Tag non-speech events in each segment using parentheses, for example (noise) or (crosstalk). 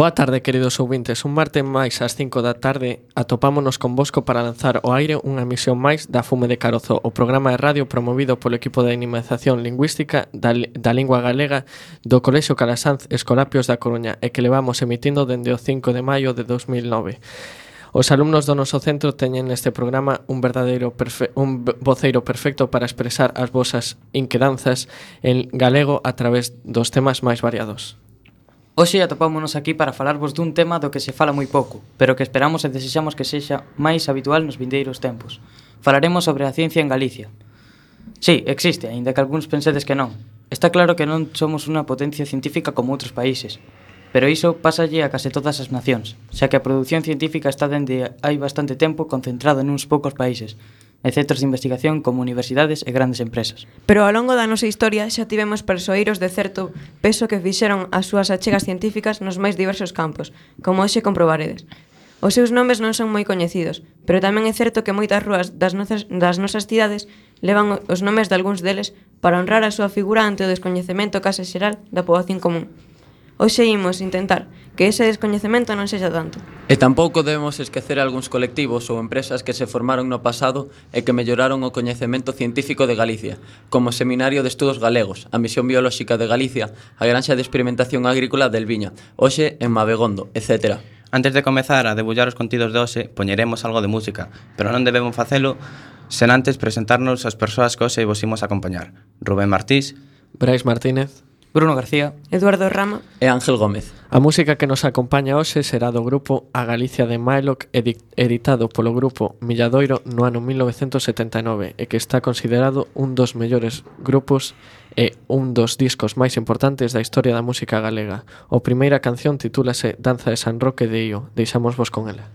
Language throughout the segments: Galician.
Boa tarde, queridos ouvintes. Un martes máis ás 5 da tarde atopámonos con Bosco para lanzar ao aire unha emisión máis da Fume de Carozo, o programa de radio promovido polo equipo de animación lingüística da, da lingua galega do Colexio Calasanz Escolapios da Coruña e que levamos emitindo dende o 5 de maio de 2009. Os alumnos do noso centro teñen neste programa un verdadeiro perfe un voceiro perfecto para expresar as vosas inquedanzas en galego a través dos temas máis variados. Hoxe atopámonos aquí para falarvos dun tema do que se fala moi pouco, pero que esperamos e desexamos que sexa máis habitual nos vindeiros tempos. Falaremos sobre a ciencia en Galicia. Sí, existe, aínda que algúns pensedes que non. Está claro que non somos unha potencia científica como outros países, pero iso pásalle a case todas as nacións, xa que a produción científica está dende hai bastante tempo concentrada nuns poucos países, e centros de investigación como universidades e grandes empresas. Pero ao longo da nosa historia xa tivemos persoeiros de certo peso que fixeron as súas achegas científicas nos máis diversos campos, como hoxe comprobaredes. Os seus nomes non son moi coñecidos, pero tamén é certo que moitas rúas das nosas, das nosas cidades levan os nomes de algúns deles para honrar a súa figura ante o descoñecemento case xeral da poboación común. Hoxe imos intentar que ese descoñecemento non sexa tanto. E tampouco debemos esquecer algúns colectivos ou empresas que se formaron no pasado e que melloraron o coñecemento científico de Galicia, como o Seminario de Estudos Galegos, a Misión Biolóxica de Galicia, a Granxa de Experimentación Agrícola del Viña, hoxe en Mabegondo, etc. Antes de comezar a debullar os contidos de hoxe, poñeremos algo de música, pero non debemos facelo sen antes presentarnos as persoas que hoxe vos imos acompañar. Rubén Martís, Brais Martínez, Bruno García, Eduardo Rama e Ángel Gómez. A música que nos acompaña hoxe será do grupo A Galicia de Mylock editado polo grupo Milladoiro no ano 1979 e que está considerado un dos mellores grupos e un dos discos máis importantes da historia da música galega. O primeira canción titúlase Danza de San Roque de Io. Deixámosvos con ela.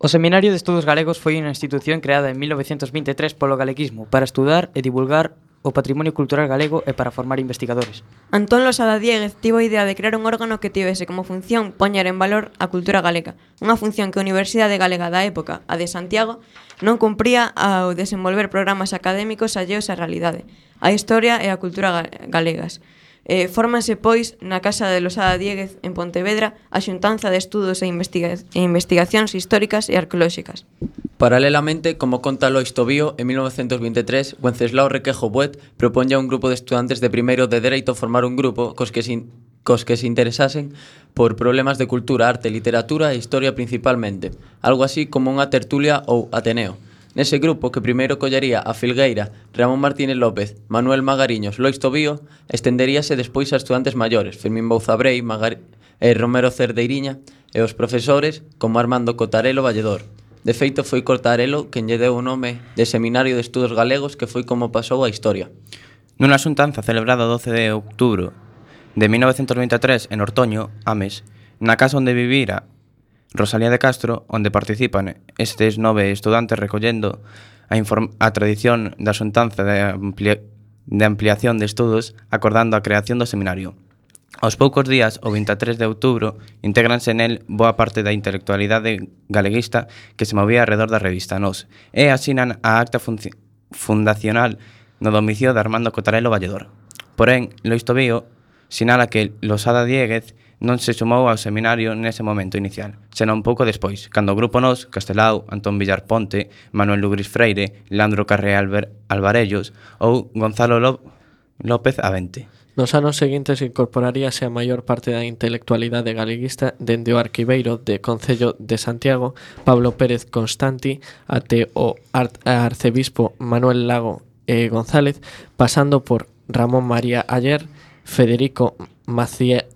O Seminario de Estudos Galegos foi unha institución creada en 1923 polo galeguismo para estudar e divulgar o patrimonio cultural galego e para formar investigadores. Antón Losada Dieguez tivo a idea de crear un órgano que tivese como función poñer en valor a cultura galega, unha función que a Universidade Galega da época, a de Santiago, non cumpría ao desenvolver programas académicos alleos á realidade, a historia e a cultura galegas. Eh, fórmase, pois, na Casa de Losada Dieguez, en Pontevedra, a Xuntanza de Estudos e, investiga e Investigacións Históricas e Arqueolóxicas. Paralelamente, como conta Lois Tobío, en 1923, Wenceslao Requejo Buet propoña a un grupo de estudantes de primeiro de Dereito formar un grupo cos que se cos que se interesasen por problemas de cultura, arte, literatura e historia principalmente, algo así como unha tertulia ou ateneo. Nese grupo que primeiro collería a Filgueira, Ramón Martínez López, Manuel Magariños, Lois Tobío, estenderíase despois a estudantes maiores, Fermín Bouzabrei, Magar... e eh, Romero Cerdeiriña, e os profesores como Armando Cotarelo Valledor. De feito, foi Cotarelo quen lle deu o nome de Seminario de Estudos Galegos que foi como pasou a historia. Nunha xuntanza celebrada 12 de outubro de 1923 en Ortoño, Ames, na casa onde vivira Rosalía de Castro, onde participan estes nove estudantes recollendo a, a tradición da xuntanza de, ampli de ampliación de estudos acordando a creación do seminario. Aos poucos días, o 23 de outubro, intégranse nel boa parte da intelectualidade galeguista que se movía alrededor da revista Nos e asinan a acta fundacional no domicilio de Armando Cotarelo Valledor. Porén, Lois Tobío sinala que Losada Dieguez non se sumou ao seminario nese momento inicial, senón pouco despois, cando o Grupo Nos, Castelao, Antón Villar Ponte, Manuel Lugris Freire, Leandro Carré Alber Alvarellos ou Gonzalo Ló López Avente. Nos anos seguintes incorporaríase a maior parte da intelectualidade galeguista dende o arquiveiro de Concello de Santiago, Pablo Pérez Constanti, até o ar arcebispo Manuel Lago e González, pasando por Ramón María Ayer, Federico Macié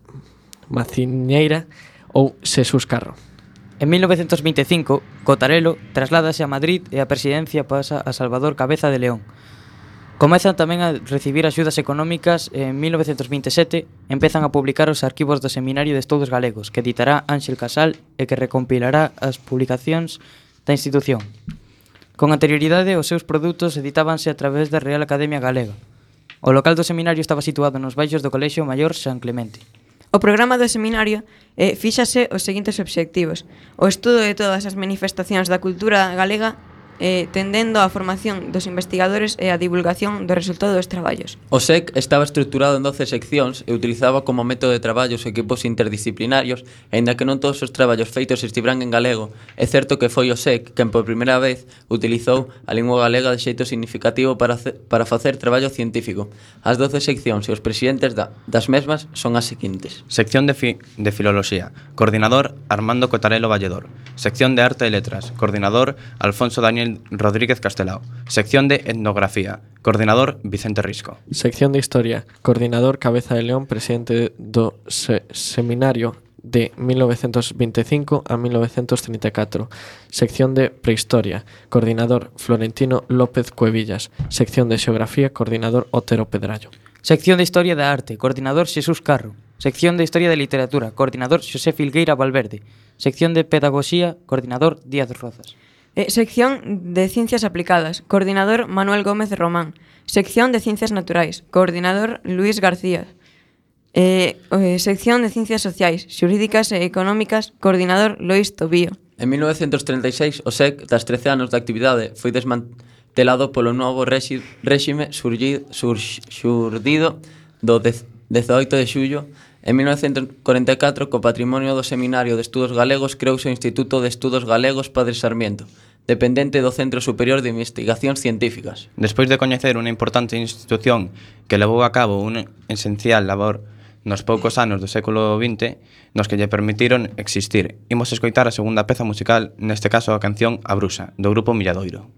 Maciñeira ou Xesús Carro. En 1925, Cotarelo trasládase a Madrid e a presidencia pasa a Salvador Cabeza de León. Comezan tamén a recibir axudas económicas e en 1927 empezan a publicar os arquivos do Seminario de Estudos Galegos que editará Ángel Casal e que recompilará as publicacións da institución. Con anterioridade, os seus produtos editábanse a través da Real Academia Galega. O local do seminario estaba situado nos baixos do Colexio Maior San Clemente. O programa do seminario eh, fíxase os seguintes obxectivos. O estudo de todas as manifestacións da cultura galega eh, tendendo á formación dos investigadores e a divulgación do resultado dos traballos. O SEC estaba estruturado en 12 seccións e utilizaba como método de traballo os equipos interdisciplinarios, aínda que non todos os traballos feitos estiveran en galego. É certo que foi o SEC quen por primeira vez utilizou a lingua galega de xeito significativo para, para facer traballo científico. As 12 seccións e os presidentes da, das mesmas son as seguintes. Sección de, fi, de Filoloxía, coordinador Armando Cotarelo Valledor. Sección de Arte e Letras, coordinador Alfonso Daniel Rodríguez Castelao. Sección de Etnografía. Coordinador Vicente Risco. Sección de Historia, coordinador Cabeza de León, presidente do se Seminario de 1925 a 1934. Sección de Prehistoria, coordinador Florentino López Cuevillas. Sección de Xeografía, coordinador Otero Pedrallo. Sección de Historia da Arte, coordinador Xesús Carro. Sección de Historia da Literatura, coordinador Xosé Filgueira Valverde. Sección de Pedagogía, coordinador Díaz Rozas. Eh, sección de Ciencias Aplicadas, coordinador Manuel Gómez Román. Sección de Ciencias Naturais, coordinador Luis García. Eh, eh, sección de Ciencias Sociais, Xurídicas e Económicas, coordinador Lois Tobío. En 1936, o SEC, tras 13 anos de actividade, foi desmantelado polo novo réxime surgido, surgido do 18 de xullo En 1944, co patrimonio do Seminario de Estudos Galegos, creouse o Instituto de Estudos Galegos Padre Sarmiento, dependente do Centro Superior de Investigacións Científicas. Despois de coñecer unha importante institución que levou a cabo unha esencial labor nos poucos anos do século XX nos que lle permitiron existir. Imos escoitar a segunda peza musical, neste caso a canción A Brusa, do grupo Milladoiro.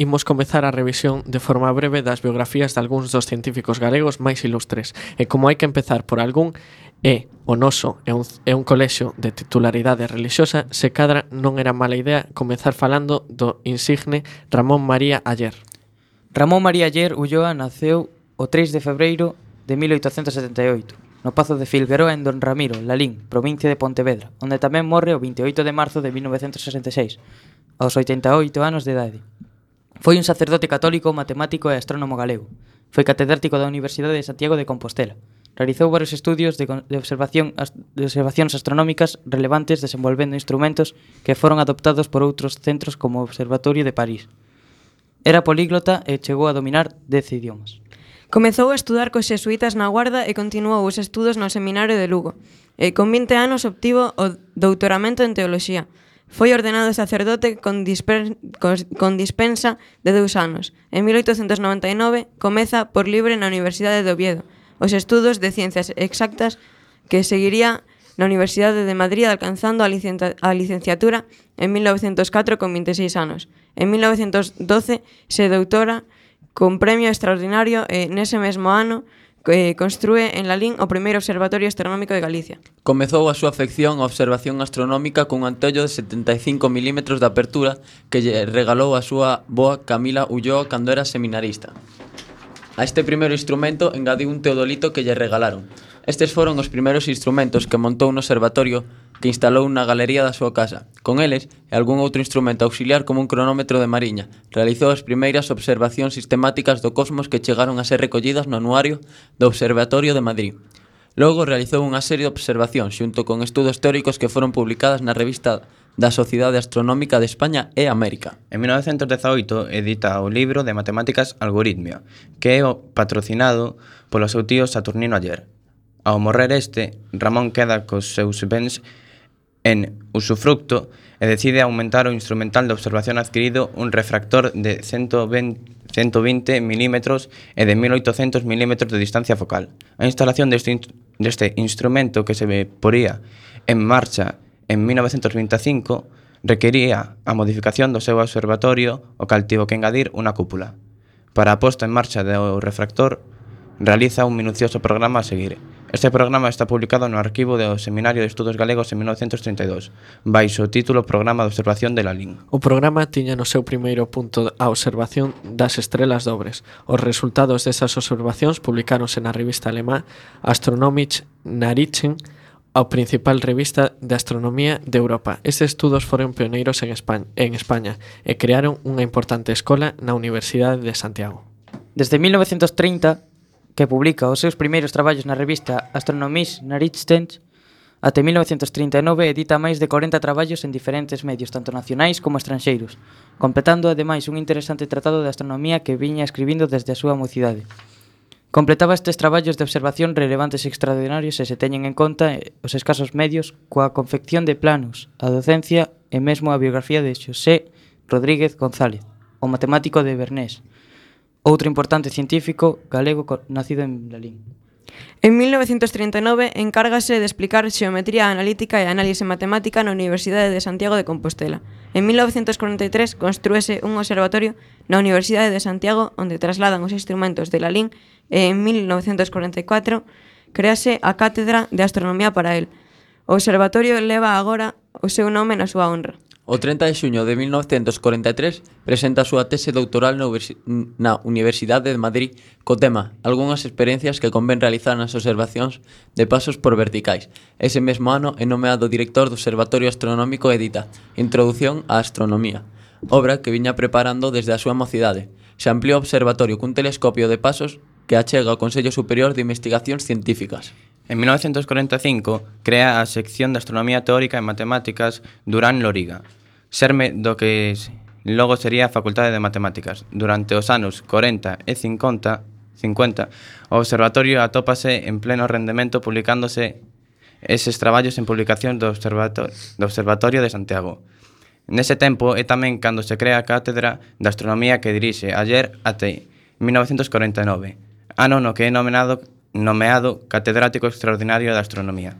imos comezar a revisión de forma breve das biografías de algúns dos científicos galegos máis ilustres. E como hai que empezar por algún, é o noso é un, é un colexio de titularidade relixiosa, se cadra non era mala idea comezar falando do insigne Ramón María Ayer. Ramón María Ayer Ulloa naceu o 3 de febreiro de 1878 no Pazo de Filgueroa en Don Ramiro, Lalín, provincia de Pontevedra, onde tamén morre o 28 de marzo de 1966, aos 88 anos de idade. Foi un sacerdote católico, matemático e astrónomo galego. Foi catedrático da Universidade de Santiago de Compostela. Realizou varios estudios de, de, observación, de observacións astronómicas relevantes desenvolvendo instrumentos que foron adoptados por outros centros como o Observatorio de París. Era políglota e chegou a dominar 10 idiomas. Comezou a estudar cos xesuítas na Guarda e continuou os estudos no Seminario de Lugo. E con 20 anos obtivo o doutoramento en Teoloxía. Foi ordenado sacerdote con, dispen con dispensa de dous anos. En 1899 comeza por libre na Universidade de Oviedo os estudos de ciencias exactas que seguiría na Universidade de Madrid alcanzando a, a licenciatura en 1904 con 26 anos. En 1912 se doutora con premio extraordinario e nese mesmo ano que construe en Lalín o primeiro observatorio astronómico de Galicia. Comezou a súa afección á observación astronómica cun antello de 75 mm de apertura que lle regalou a súa boa Camila Ulloa cando era seminarista. A este primeiro instrumento engadiu un teodolito que lle regalaron, Estes foron os primeiros instrumentos que montou no observatorio que instalou na galería da súa casa. Con eles, e algún outro instrumento auxiliar como un cronómetro de mariña, realizou as primeiras observacións sistemáticas do cosmos que chegaron a ser recollidas no anuario do Observatorio de Madrid. Logo realizou unha serie de observacións xunto con estudos teóricos que foron publicadas na revista da Sociedade Astronómica de España e América. En 1918 edita o libro de Matemáticas Algoritmia, que é patrocinado polo seu tío Saturnino Ayer, Ao morrer este, Ramón queda cos seus bens en usufructo e decide aumentar o instrumental de observación adquirido un refractor de 120, 120 mm e de 1800 mm de distancia focal. A instalación deste, deste instrumento que se poría en marcha en 1925 requería a modificación do seu observatorio o cal tivo que engadir unha cúpula. Para a posta en marcha do refractor realiza un minucioso programa a seguir, Este programa está publicado no arquivo do Seminario de Estudos Galegos en 1932, baixo o título Programa de Observación de Lalín. O programa tiña no seu primeiro punto a observación das estrelas dobres. Os resultados desas observacións publicáronse na revista alemá Astronomisch Nachrichten, a principal revista de astronomía de Europa. Estes estudos foron pioneiros en España, en España e crearon unha importante escola na Universidade de Santiago. Desde 1930, que publica os seus primeiros traballos na revista Astronomies Nachrichten, até 1939 edita máis de 40 traballos en diferentes medios, tanto nacionais como estranxeiros, completando ademais un interesante tratado de astronomía que viña escribindo desde a súa mocidade. Completaba estes traballos de observación relevantes e extraordinarios se se teñen en conta os escasos medios coa confección de planos, a docencia e mesmo a biografía de Xosé Rodríguez González, o matemático de Bernés, outro importante científico galego nacido en Lalín. En 1939 encárgase de explicar xeometría analítica e análise matemática na Universidade de Santiago de Compostela. En 1943 construese un observatorio na Universidade de Santiago onde trasladan os instrumentos de Lalín e en 1944 crease a Cátedra de Astronomía para el. O observatorio leva agora o seu nome na súa honra. O 30 de xuño de 1943 presenta a súa tese doutoral na Universidade de Madrid co tema Algúnas experiencias que convén realizar nas observacións de pasos por verticais. Ese mesmo ano é nomeado director do Observatorio Astronómico Edita Introdución á Astronomía, obra que viña preparando desde a súa mocidade. Se ampliou o observatorio cun telescopio de pasos que achega ao Consello Superior de Investigacións Científicas. En 1945 crea a sección de Astronomía Teórica e Matemáticas Durán Loriga, Xerme do que logo sería a Facultade de Matemáticas. Durante os anos 40 e 50, 50 o observatorio atópase en pleno rendemento publicándose eses traballos en publicacións do, observator do Observatorio de Santiago. Nese tempo é tamén cando se crea a Cátedra de Astronomía que dirixe ayer até 1949, ano no que é nomeado, nomeado Catedrático Extraordinario de Astronomía.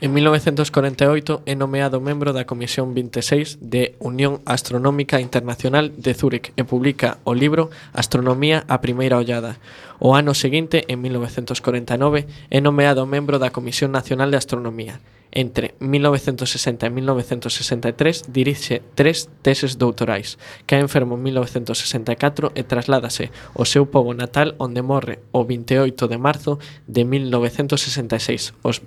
En 1948 é nomeado membro da Comisión 26 de Unión Astronómica Internacional de Zúrich e publica o libro Astronomía a primeira ollada. O ano seguinte, en 1949, é nomeado membro da Comisión Nacional de Astronomía. Entre 1960 e 1963 dirixe tres teses doutorais. Cae enfermo en 1964 e trasládase ao seu pobo natal onde morre o 28 de marzo de 1966, os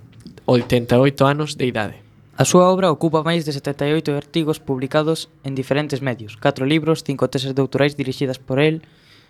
88 anos de idade. A súa obra ocupa máis de 78 artigos publicados en diferentes medios, 4 libros, 5 teses doutorais dirixidas por el,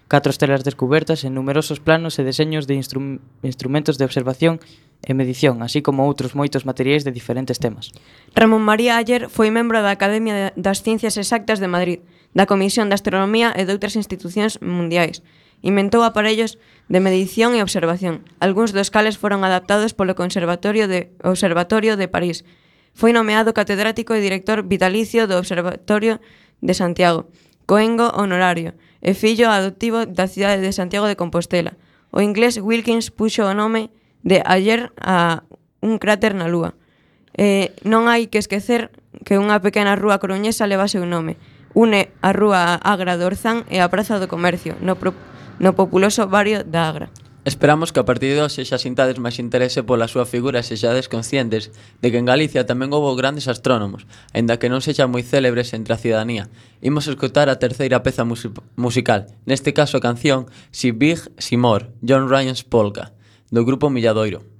4 estelas descubertas en numerosos planos e deseños de instru instrumentos de observación e medición, así como outros moitos materiais de diferentes temas. Ramón María Ayer foi membro da Academia das Ciencias Exactas de Madrid, da Comisión de Astronomía e de outras institucións mundiais. Inventou aparellos de medición e observación, algúns dos cales foron adaptados polo Conservatorio de Observatorio de París. Foi nomeado catedrático e director vitalicio do Observatorio de Santiago, coengo honorario e fillo adoptivo da cidade de Santiago de Compostela. O inglés Wilkins puxo o nome de ayer a un cráter na lúa. Eh, non hai que esquecer que unha pequena rúa coruñesa leva seu nome. Une a rúa Agra do Orzán e a Praza do Comercio, no pro, no populoso barrio da Agra. Esperamos que a partir de hoxe xa sintades máis interese pola súa figura e sexades conscientes de que en Galicia tamén houve grandes astrónomos, aínda que non sexan moi célebres entre a ciudadanía. Imos escutar a terceira peza music musical, neste caso a canción Si Big Si More, John Ryan's Polka, do grupo Milladoiro.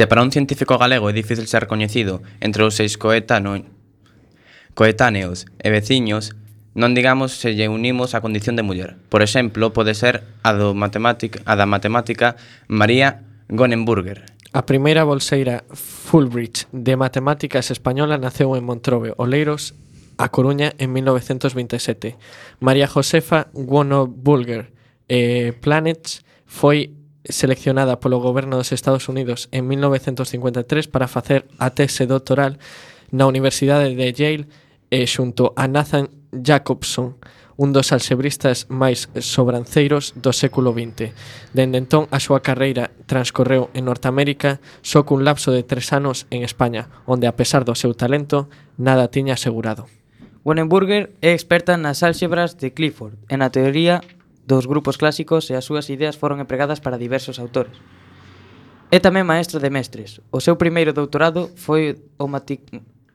Se para un científico galego é difícil ser coñecido entre os seis coetano... coetáneos e veciños, non digamos se lle unimos a condición de muller. Por exemplo, pode ser a, do matemática, a da matemática María Gonenburger. A primeira bolseira Fulbright de matemáticas española naceu en Montrobe, Oleiros, a Coruña en 1927. María Josefa Guono Bulger eh, Planets foi seleccionada polo goberno dos Estados Unidos en 1953 para facer a tese doctoral na Universidade de Yale e xunto a Nathan Jacobson, un dos alxebristas máis sobranceiros do século XX. Dende entón, a súa carreira transcorreu en Norteamérica só cun lapso de tres anos en España, onde, a pesar do seu talento, nada tiña asegurado. Wannenburger é experta nas álxebras de Clifford e na teoría dos grupos clásicos e as súas ideas foron empregadas para diversos autores. É tamén maestra de mestres. O seu primeiro doutorado foi o mati...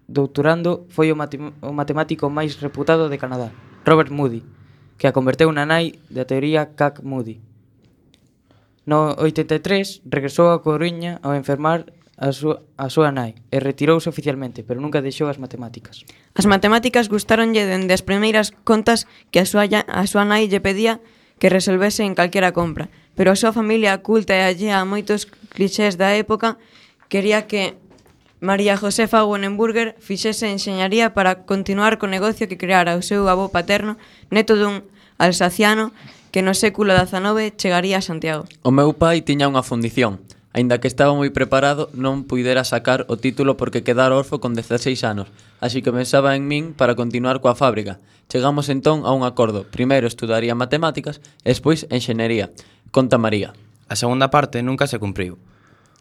doutorando foi o, mati... o matemático máis reputado de Canadá, Robert Moody, que a converteu na nai da teoría Cac Moody. No 83 regresou a Coruña ao enfermar a súa, a súa nai e retirouse oficialmente, pero nunca deixou as matemáticas. As matemáticas gustáronlle dende as primeiras contas que a súa, a súa nai lle pedía que resolvese en calquera compra, pero a súa familia culta e allea a moitos clichés da época quería que María Josefa Wonenburger fixese enxeñaría para continuar co negocio que creara o seu avó paterno, neto dun alsaciano que no século XIX chegaría a Santiago. O meu pai tiña unha fundición, aínda que estaba moi preparado, non puidera sacar o título porque quedara orfo con 16 anos, así que pensaba en min para continuar coa fábrica. Chegamos entón a un acordo. Primeiro estudaría matemáticas e despois enxenería. Conta María. A segunda parte nunca se cumpriu.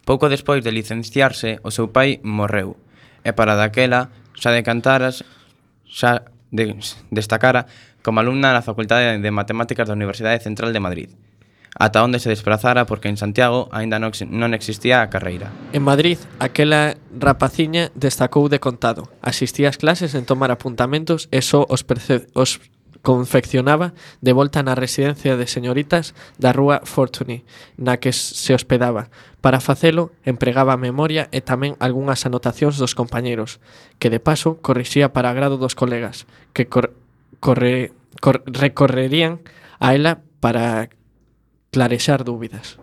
Pouco despois de licenciarse, o seu pai morreu. E para daquela, xa decantaras, xa de, destacara como alumna na Facultade de Matemáticas da Universidade Central de Madrid ata onde se desplazara porque en Santiago aínda non, non existía a carreira. En Madrid, aquela rapaciña destacou de contado. Asistía ás clases en tomar apuntamentos e só os, os confeccionaba de volta na residencia de señoritas da rúa Fortuny, na que se hospedaba. Para facelo, empregaba a memoria e tamén algunhas anotacións dos compañeros, que de paso corrixía para agrado dos colegas, que cor corre cor recorrerían a ela para clarexar dúbidas.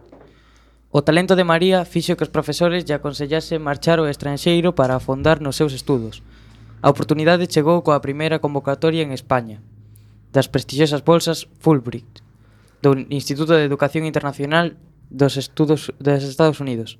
O talento de María fixo que os profesores lle aconsellase marchar ao estranxeiro para afondar nos seus estudos. A oportunidade chegou coa primeira convocatoria en España, das prestixiosas bolsas Fulbright, do Instituto de Educación Internacional dos Estudos dos Estados Unidos.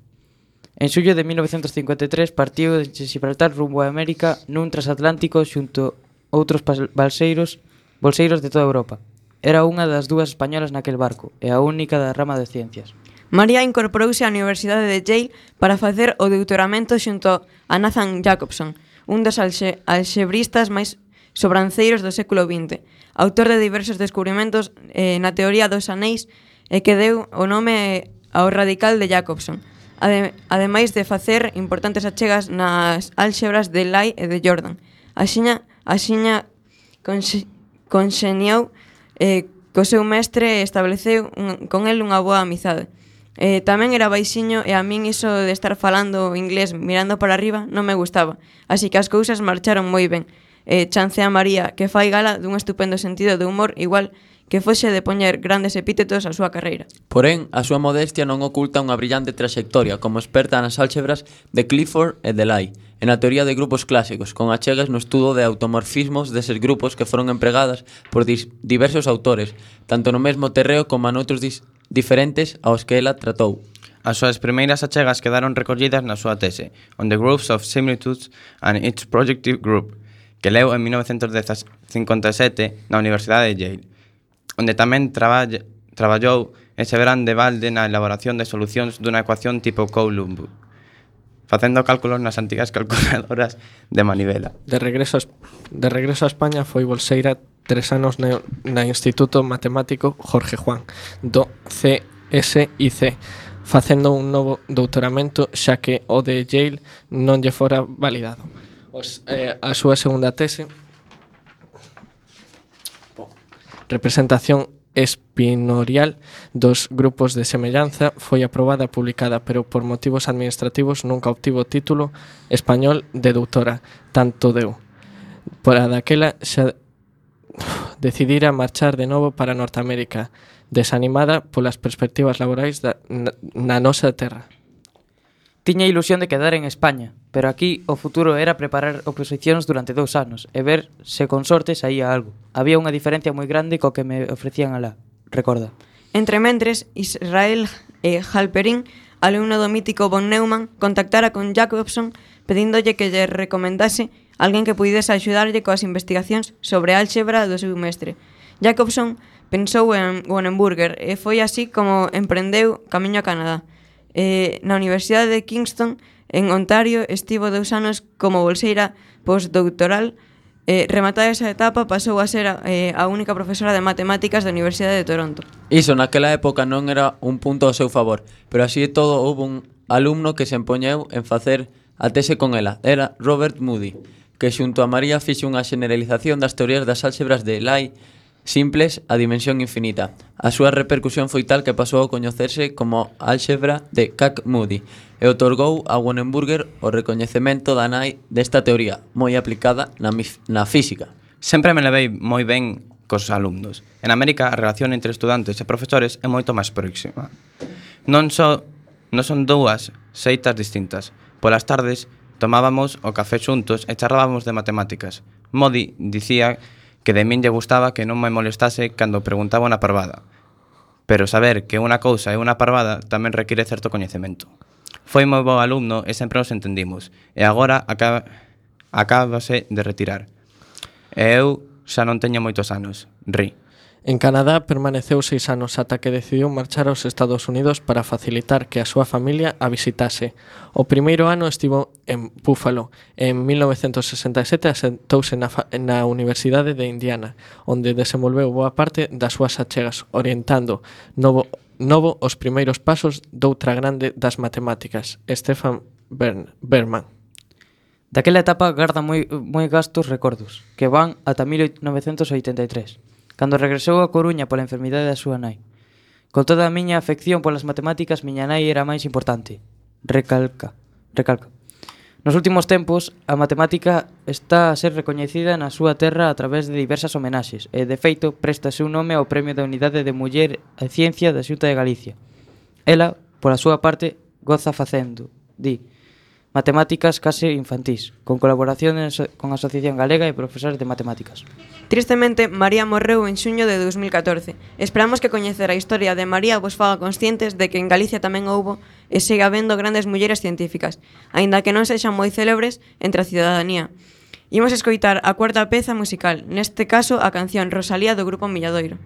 En xullo de 1953 partiu de Gibraltar rumbo a América nun transatlántico xunto outros balseiros, bolseiros de toda Europa. Era unha das dúas españolas naquel barco e a única da rama de ciencias. María incorporouse á Universidade de Yale para facer o doutoramento xunto a Nathan Jacobson, un dos alxe alxebristas máis sobranceiros do século XX, autor de diversos descubrimentos eh, na teoría dos anéis e que deu o nome ao radical de Jacobson, ade ademais de facer importantes achegas nas álxebras de Lai e de Jordan. Axiña, axiña conxe, conxeniou eh, co seu mestre estableceu un, con el unha boa amizade. Eh, tamén era baixiño e a min iso de estar falando inglés mirando para arriba non me gustaba, así que as cousas marcharon moi ben. Eh, chance a María, que fai gala dun estupendo sentido de humor igual que fose de poñer grandes epítetos á súa carreira. Porén, a súa modestia non oculta unha brillante traxectoria como experta nas álxebras de Clifford e de Lie, en a teoría de grupos clásicos, con achegas no estudo de automorfismos deses grupos que foron empregadas por diversos autores, tanto no mesmo terreo como noutros diferentes aos que ela tratou. As súas primeiras achegas quedaron recollidas na súa tese, On the Groups of Similitudes and its Projective Group, que leu en 1957 na Universidade de Yale onde tamén traballa, traballou ese verán de balde na elaboración de solucións dunha ecuación tipo Coulomb, facendo cálculos nas antigas (laughs) calculadoras de manivela. De regreso a, de regreso a España foi bolseira tres anos na, na Instituto Matemático Jorge Juan, do CSIC, facendo un novo doutoramento xa que o de Yale non lle fora validado. Os, eh, a súa segunda tese representación espinorial dos grupos de semellanza foi aprobada e publicada, pero por motivos administrativos nunca obtivo o título español de doutora, tanto deu. Por a daquela xa decidira marchar de novo para Norteamérica, desanimada polas perspectivas laborais da, na, na nosa terra. Tiña ilusión de quedar en España, pero aquí o futuro era preparar oposicións durante dous anos e ver se con sorte saía algo. Había unha diferencia moi grande co que me ofrecían alá, recorda. Entre mentres, Israel e Halperin, alumno do mítico von Neumann, contactara con Jacobson pedíndolle que lle recomendase alguén que pudese axudarlle coas investigacións sobre a álxebra do seu mestre. Jacobson pensou en Wonenburger e foi así como emprendeu camiño a Canadá. Eh, na Universidade de Kingston, en Ontario, estivo dous anos como bolseira postdoctoral Eh, rematada esa etapa pasou a ser a, eh, a única profesora de matemáticas da Universidade de Toronto. Iso naquela época non era un punto ao seu favor, pero así e todo houve un alumno que se empoñeu en facer a tese con ela. Era Robert Moody, que xunto a María fixe unha generalización das teorías das álxebras de Lai simples a dimensión infinita. A súa repercusión foi tal que pasou a coñecerse como álxebra de Kac-Moody e otorgou a Wonenburger o recoñecemento da nai desta teoría moi aplicada na, na física. Sempre me levei moi ben cos alumnos. En América, a relación entre estudantes e profesores é moito máis próxima. Non só non son dúas seitas distintas. Polas tardes tomábamos o café xuntos e charlábamos de matemáticas. Modi dicía que que de min lle gustaba que non me molestase cando preguntaba unha parvada. Pero saber que unha cousa é unha parvada tamén require certo coñecemento. Foi moi bo alumno e sempre nos entendimos, e agora acaba, acábase de retirar. E eu xa non teño moitos anos, ri. En Canadá permaneceu seis anos ata que decidiu marchar aos Estados Unidos para facilitar que a súa familia a visitase. O primeiro ano estivo en Buffalo. En 1967 asentouse na, na Universidade de Indiana, onde desenvolveu boa parte das súas achegas, orientando novo, novo os primeiros pasos doutra grande das matemáticas, Stefan Bern, Berman. Daquela etapa garda moi, moi gastos recordos, que van ata 1983 cando regresou a Coruña pola enfermidade da súa nai. Con toda a miña afección polas matemáticas, miña nai era máis importante. Recalca. Recalca. Nos últimos tempos, a matemática está a ser recoñecida na súa terra a través de diversas homenaxes e, de feito, presta seu nome ao Premio da Unidade de Muller e Ciencia da Xunta de Galicia. Ela, pola súa parte, goza facendo, di, matemáticas case infantís, con colaboración con a Asociación Galega e profesores de matemáticas. Tristemente, María morreu en xuño de 2014. Esperamos que coñecer a historia de María vos faga conscientes de que en Galicia tamén houbo e siga habendo grandes mulleres científicas, aínda que non sexan moi célebres entre a ciudadanía. Imos escoitar a cuarta peza musical, neste caso a canción Rosalía do grupo Milladoiro.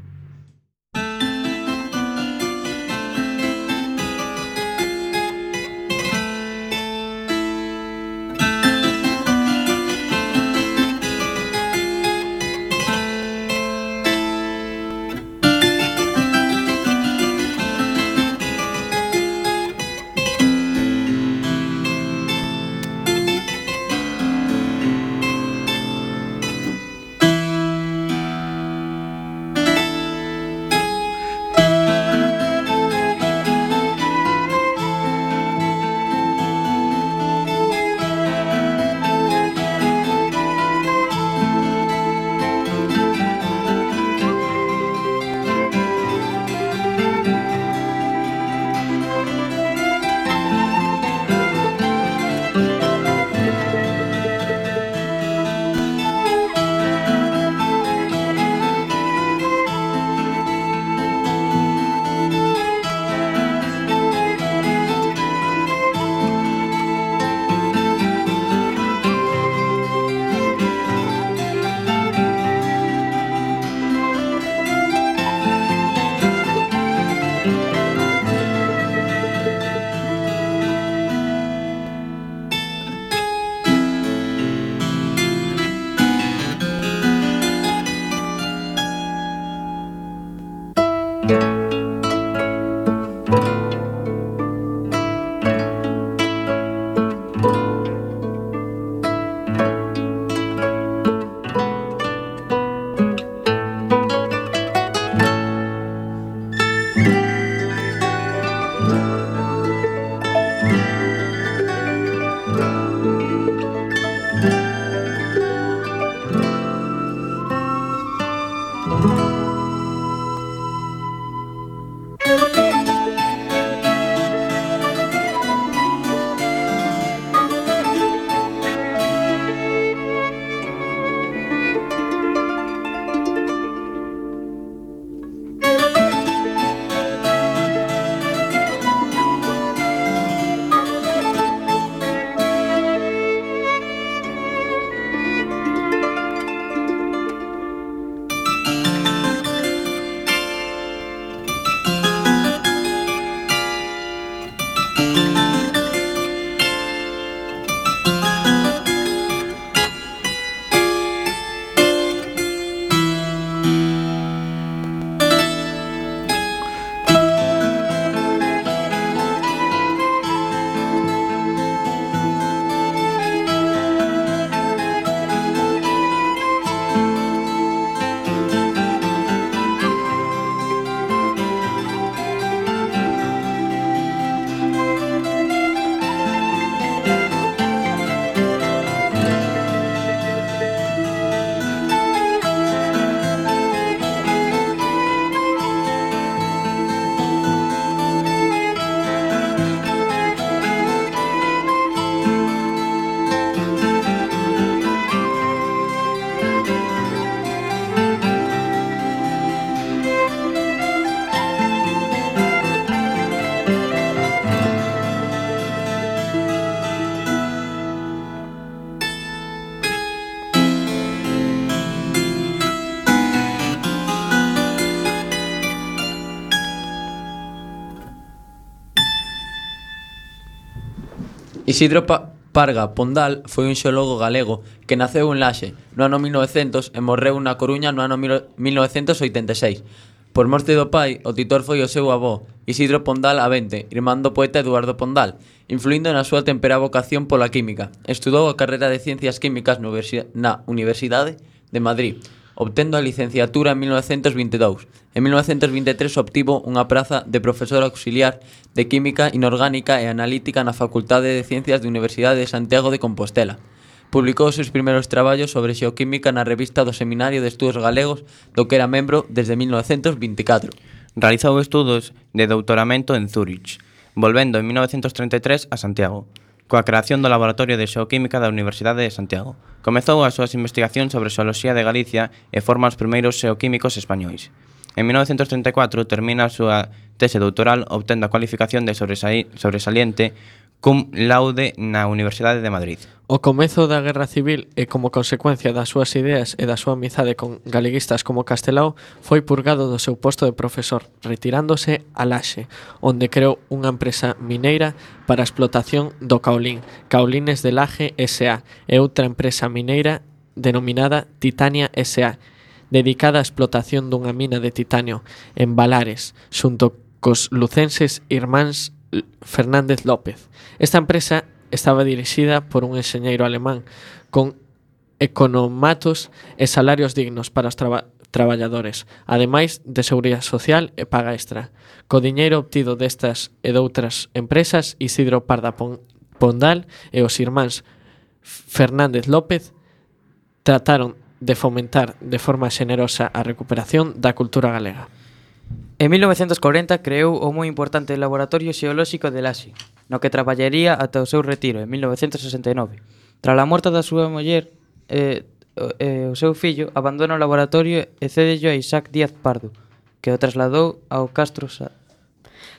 Isidro pa Parga Pondal foi un xeólogo galego que naceu en Laxe no ano 1900 e morreu na Coruña no ano 1986. Por morte do pai, o titor foi o seu avó, Isidro Pondal Avente, irmán do poeta Eduardo Pondal, influindo na súa tempera vocación pola química. Estudou a carreira de Ciencias Químicas na Universidade de Madrid, obtendo a licenciatura en 1922. En 1923 obtivo unha praza de profesor auxiliar de Química Inorgánica e Analítica na Facultade de Ciencias da Universidade de Santiago de Compostela. Publicou os seus primeiros traballos sobre xeoquímica na revista do Seminario de Estudos Galegos, do que era membro desde 1924. Realizou estudos de doutoramento en Zurich, volvendo en 1933 a Santiago coa creación do Laboratorio de Xeoquímica da Universidade de Santiago. Comezou as súas investigacións sobre xeoloxía de Galicia e forma os primeiros xeoquímicos españois. En 1934 termina a súa tese doutoral obtendo a cualificación de sobresaliente cum laude na Universidade de Madrid. O comezo da Guerra Civil e como consecuencia das súas ideas e da súa amizade con galeguistas como Castelao, foi purgado do seu posto de profesor, retirándose a Laxe, onde creou unha empresa mineira para a explotación do caolín, Caolines de Laje S.A., e outra empresa mineira denominada Titania S.A., dedicada á explotación dunha mina de titanio en Balares, xunto cos lucenses irmáns Fernández López. Esta empresa estaba dirixida por un enxeñeiro alemán con economatos e salarios dignos para os traba traballadores, ademais de seguridade social e paga extra. Co diñeiro obtido destas e doutras empresas, Isidro Parda Pondal e os irmáns Fernández López trataron de fomentar de forma xenerosa a recuperación da cultura galega. En 1940 creou o moi importante Laboratorio Xeolóxico de Laxe, no que traballaría ata o seu retiro en 1969. Tras a morte da súa muller, eh, eh, o seu fillo abandona o laboratorio e cédello a Isaac Díaz Pardo, que o trasladou ao Castro Sa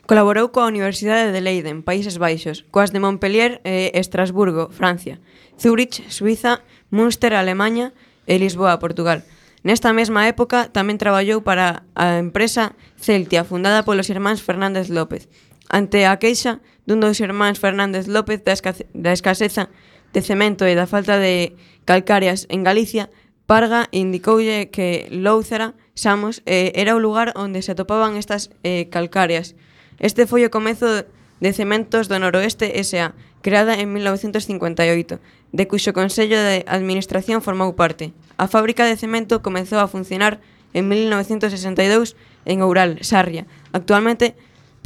Colaborou coa Universidade de Leiden, Países Baixos, coas de Montpellier e Estrasburgo, Francia, Zurich, Suiza, Münster, Alemanha e Lisboa, Portugal. Nesta mesma época tamén traballou para a empresa Celtia, fundada polos irmáns Fernández López, ante a queixa dun dos irmáns Fernández López da, da escaseza de cemento e da falta de calcáreas en Galicia, Parga indicoulle que Lóucera, Samos, eh, era o lugar onde se atopaban estas eh, calcáreas. Este foi o comezo de Cementos do Noroeste S.A., creada en 1958, de cuxo Consello de Administración formou parte. A fábrica de cemento comezou a funcionar en 1962 en Oural, Sarria, actualmente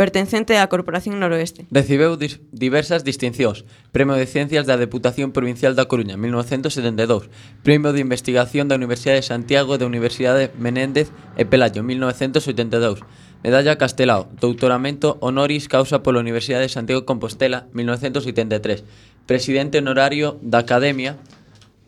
pertencente á Corporación Noroeste. Recibeu dis diversas distincións. Premio de Ciencias da Deputación Provincial da Coruña, 1972. Premio de Investigación da Universidade de Santiago e da Universidade Menéndez e Pelayo, 1982. Medalla Castelao, doutoramento honoris causa pola Universidade de Santiago de Compostela, 1983. Presidente honorario da Academia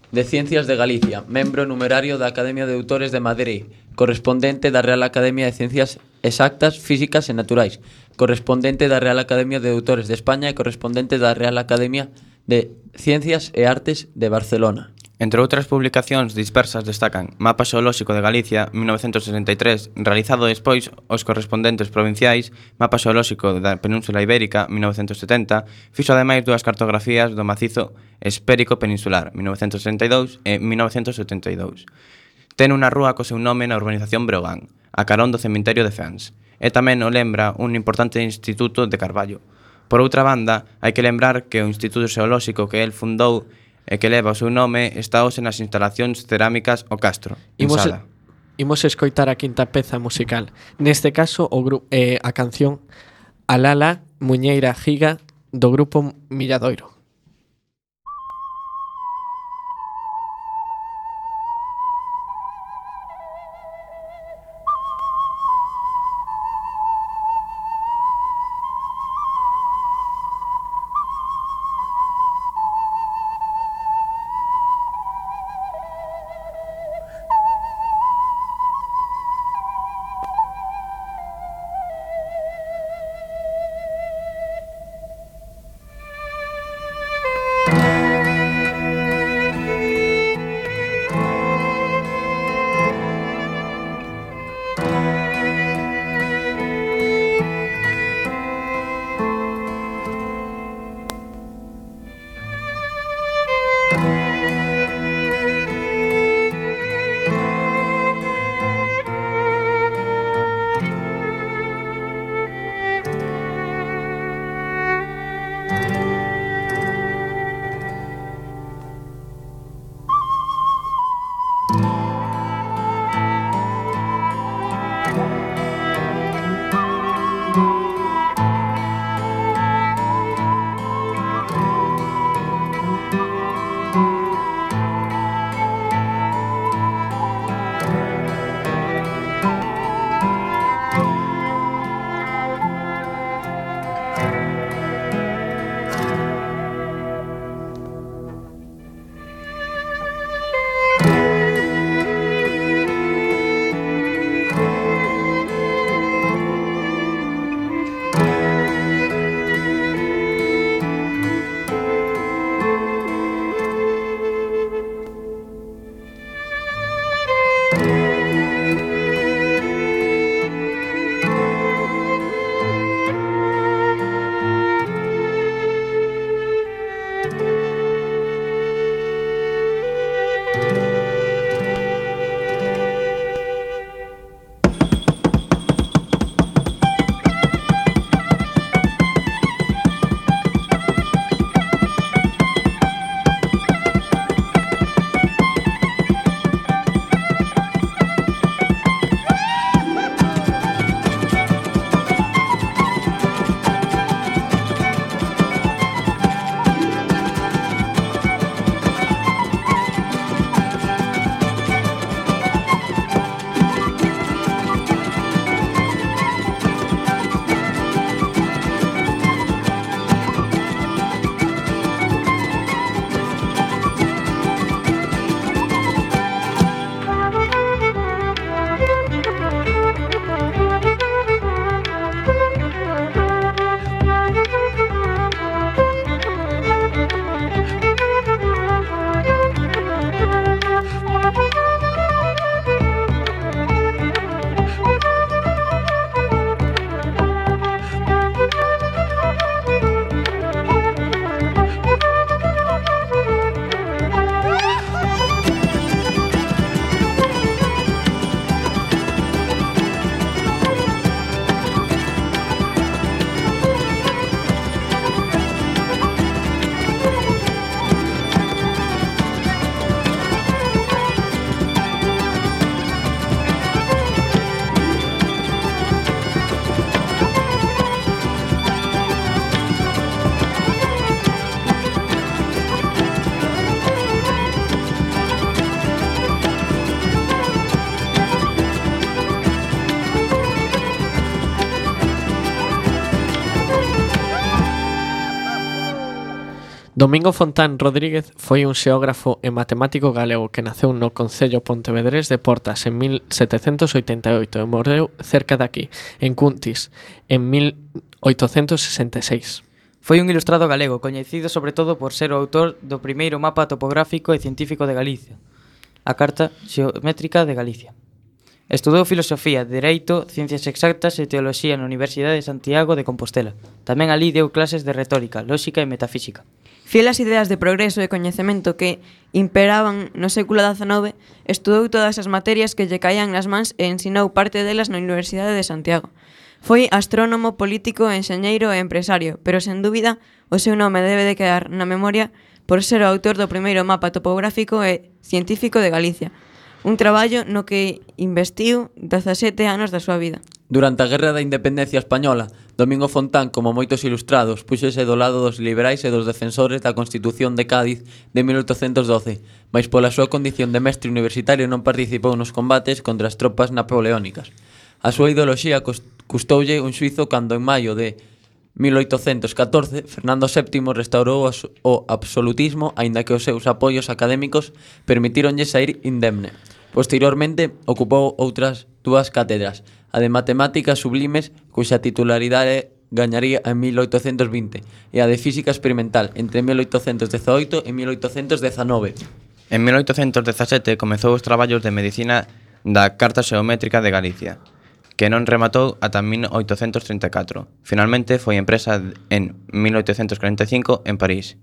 de Ciencias de Galicia, membro numerario da Academia de Autores de Madrid, correspondente da Real Academia de Ciencias Exactas, Físicas e Naturais, correspondente da Real Academia de Autores de España e correspondente da Real Academia de Ciencias e Artes de Barcelona. Entre outras publicacións dispersas destacan Mapa Xeolóxico de Galicia 1963, realizado despois os correspondentes provinciais, Mapa Xeolóxico da Península Ibérica 1970, fixo ademais dúas cartografías do macizo espérico peninsular 1962 e 1972. Ten unha rúa co seu nome na urbanización Breogán, a carón do cemiterio de Fans, e tamén o lembra un importante instituto de Carballo. Por outra banda, hai que lembrar que o Instituto Xeolóxico que el fundou e que leva o seu nome está hoxe nas instalacións cerámicas O Castro, en Imos Sala. Imos escoitar a quinta peza musical. Neste caso, o gru eh, a canción Alala Muñeira Giga do grupo Milladoiro. Domingo Fontán Rodríguez foi un xeógrafo e matemático galego que naceu no Concello Pontevedrés de Portas en 1788 e morreu cerca daqui, en Cuntis, en 1866. Foi un ilustrado galego, coñecido sobre todo por ser o autor do primeiro mapa topográfico e científico de Galicia, a Carta Xeométrica de Galicia. Estudou filosofía, dereito, ciencias exactas e teoloxía na Universidade de Santiago de Compostela. Tamén alí deu clases de retórica, lógica e metafísica. Fiel ás ideas de progreso e coñecemento que imperaban no século XIX, estudou todas as materias que lle caían nas mans e ensinou parte delas na Universidade de Santiago. Foi astrónomo, político, enxeñeiro e empresario, pero sen dúbida o seu nome debe de quedar na memoria por ser o autor do primeiro mapa topográfico e científico de Galicia, un traballo no que investiu 17 anos da súa vida. Durante a Guerra da Independencia Española, Domingo Fontán, como moitos ilustrados, puxese do lado dos liberais e dos defensores da Constitución de Cádiz de 1812, mas pola súa condición de mestre universitario non participou nos combates contra as tropas napoleónicas. A súa ideoloxía custoulle un suizo cando en maio de 1814, Fernando VII restaurou o absolutismo, aínda que os seus apoios académicos permitíronlle sair indemne. Posteriormente, ocupou outras dúas cátedras, a de Matemáticas Sublimes, cuxa titularidade gañaría en 1820, e a de Física Experimental entre 1818 e 1819. En 1817 comezou os traballos de medicina da Carta Xeométrica de Galicia, que non rematou ata 1834. Finalmente foi empresa en 1845 en París.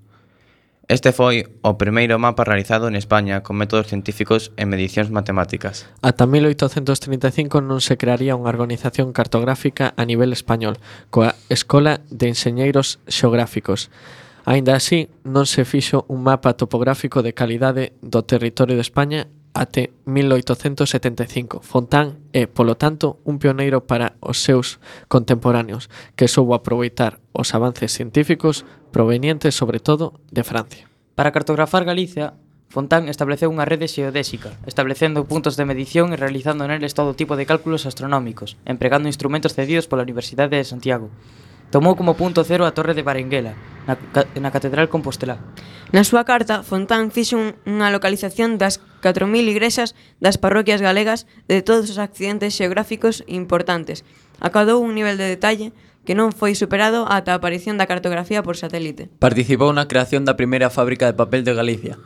Este foi o primeiro mapa realizado en España con métodos científicos e medicións matemáticas. Ata 1835 non se crearía unha organización cartográfica a nivel español, coa Escola de Enseñeiros Xeográficos. Aínda así, non se fixo un mapa topográfico de calidade do territorio de España até 1875. Fontán é, polo tanto, un pioneiro para os seus contemporáneos, que soubo aproveitar os avances científicos provenientes, sobre todo, de Francia. Para cartografar Galicia, Fontán estableceu unha rede xeodésica, establecendo puntos de medición e realizando neles todo tipo de cálculos astronómicos, empregando instrumentos cedidos pola Universidade de Santiago. Tomou como punto cero a Torre de Barenguela, na, na Catedral Compostela. Na súa carta, Fontán fixo un, unha localización das 4.000 igrexas das parroquias galegas de todos os accidentes xeográficos importantes. Acadou un nivel de detalle que non foi superado ata a aparición da cartografía por satélite. Participou na creación da primeira fábrica de papel de Galicia,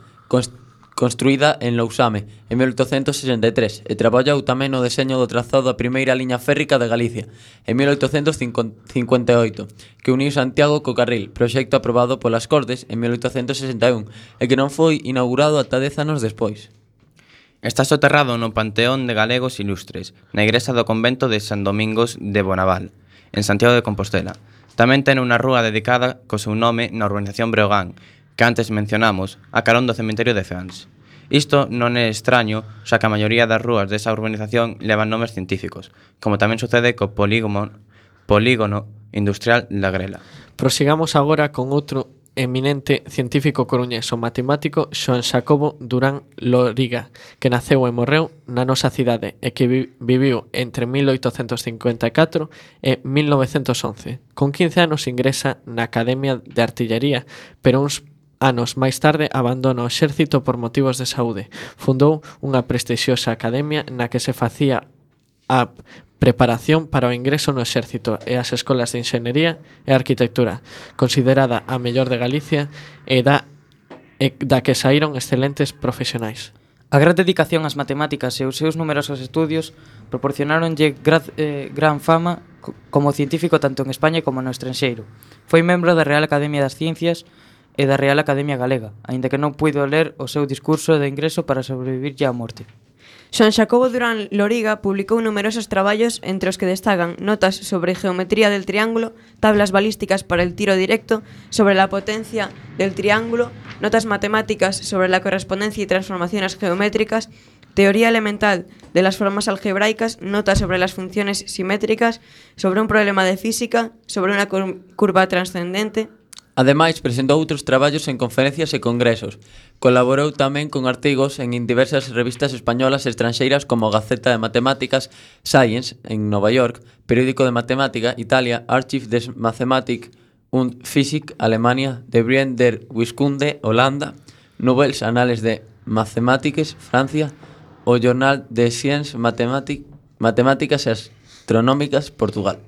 construída en Lousame en 1863 e traballou tamén no deseño do trazado da primeira liña férrica de Galicia en 1858 que uniu Santiago co Carril, proxecto aprobado polas Cortes en 1861 e que non foi inaugurado ata dez anos despois. Está soterrado no Panteón de Galegos Ilustres, na igrexa do convento de San Domingos de Bonaval, en Santiago de Compostela. Tamén ten unha rúa dedicada co seu nome na urbanización Breogán, que antes mencionamos, a carón do cementerio de Feans. Isto non é extraño, xa que a maioría das rúas desa urbanización levan nomes científicos, como tamén sucede co polígono, polígono industrial da Grela. Prosigamos agora con outro eminente científico coruñés o matemático Xoan Xacobo Durán Loriga, que naceu e morreu na nosa cidade e que vi viviu entre 1854 e 1911. Con 15 anos ingresa na Academia de Artillería, pero uns anos máis tarde abandona o exército por motivos de saúde. Fundou unha prestixiosa academia na que se facía a preparación para o ingreso no exército e as escolas de enxenería e arquitectura, considerada a mellor de Galicia e da, e da que saíron excelentes profesionais. A gran dedicación ás matemáticas e os seus numerosos estudios proporcionáronlle gra, eh, gran fama como científico tanto en España como no estranxeiro. Foi membro da Real Academia das Ciencias e da Real Academia Galega, aínda que non puido ler o seu discurso de ingreso para sobrevivir á morte. Xoan Xacobo Durán Loriga publicou numerosos traballos entre os que destacan notas sobre geometría del triángulo, tablas balísticas para el tiro directo, sobre la potencia del triángulo, notas matemáticas sobre la correspondencia y transformaciones geométricas, teoría elemental de las formas algebraicas, notas sobre las funciones simétricas, sobre un problema de física, sobre una curva trascendente, Ademais, presentou outros traballos en conferencias e congresos. Colaborou tamén con artigos en diversas revistas españolas e estranxeiras como Gaceta de Matemáticas, Science, en Nova York, Periódico de Matemática, Italia, Archiv des Mathematik und Physik, Alemania, De Brien der Wiskunde, Holanda, Nouvelles Anales de Mathematiques, Francia, o Jornal de Sciences Mathematic, Matemáticas e Astronómicas, Portugal.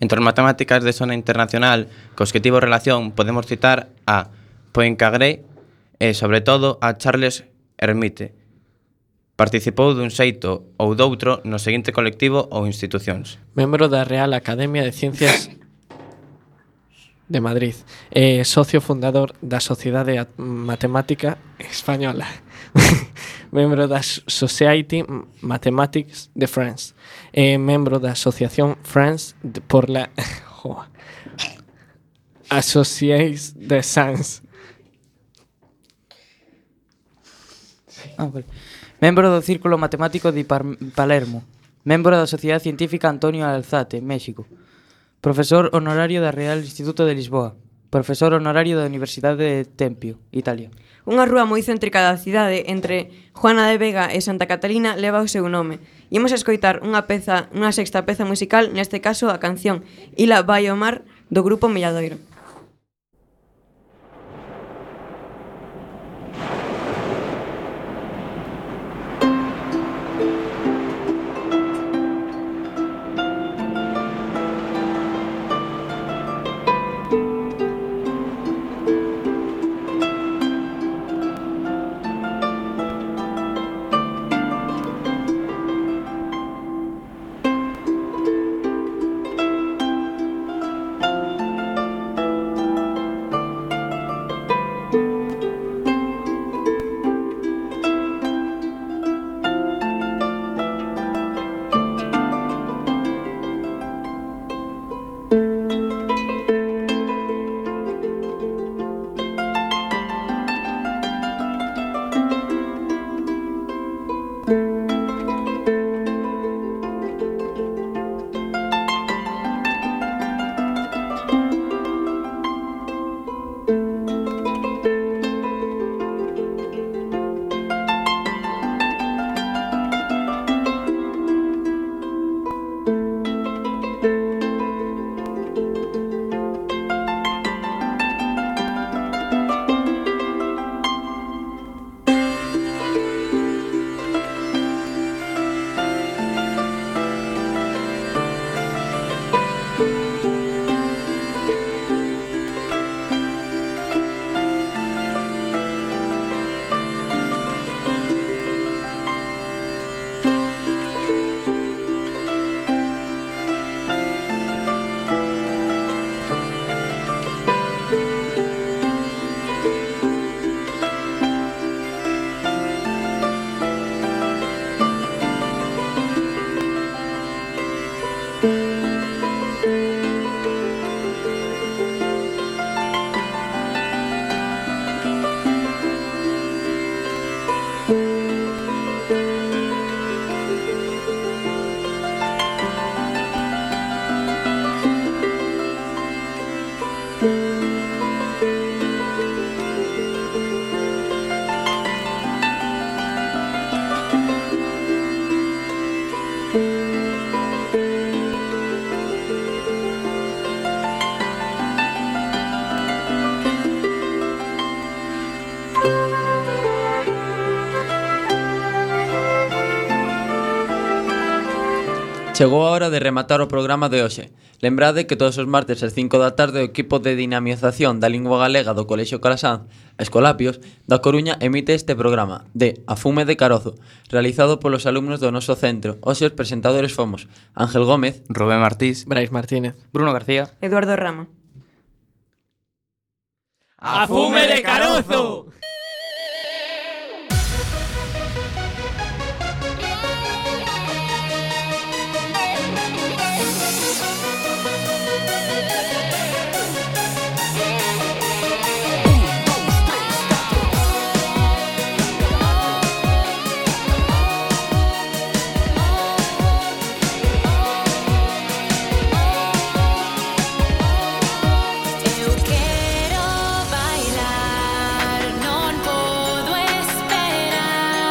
Entre as matemáticas de zona internacional cos que tivo relación podemos citar a Poincaré e, sobre todo, a Charles Hermite. Participou dun xeito ou doutro no seguinte colectivo ou institucións. Membro da Real Academia de Ciencias (coughs) de Madrid e socio fundador da Sociedade Matemática Española. (laughs) membro da Society Mathematics de France e membro da Asociación France por la (laughs) oh, Associates de Science. Ah, vale. Membro do Círculo Matemático de Palermo. Membro da Sociedade Científica Antonio Alzate, México. Profesor honorario da Real Instituto de Lisboa. Profesor honorario da Universidade de Tempio, Italia. Unha rúa moi céntrica da cidade entre Juana de Vega e Santa Catalina leva o seu nome. Imos a escoitar unha peza, unha sexta peza musical, neste caso a canción Ila vai ao mar do grupo Milladoiro. Chegou a hora de rematar o programa de hoxe. Lembrade que todos os martes ás 5 da tarde o equipo de dinamización da lingua galega do Colexio Calasanz, Escolapios, da Coruña emite este programa de A fume de carozo, realizado polos alumnos do noso centro. Hoxe os presentadores fomos Ángel Gómez, Rubén Martís, Brais Martínez, Bruno García, Eduardo Rama. A fume de carozo.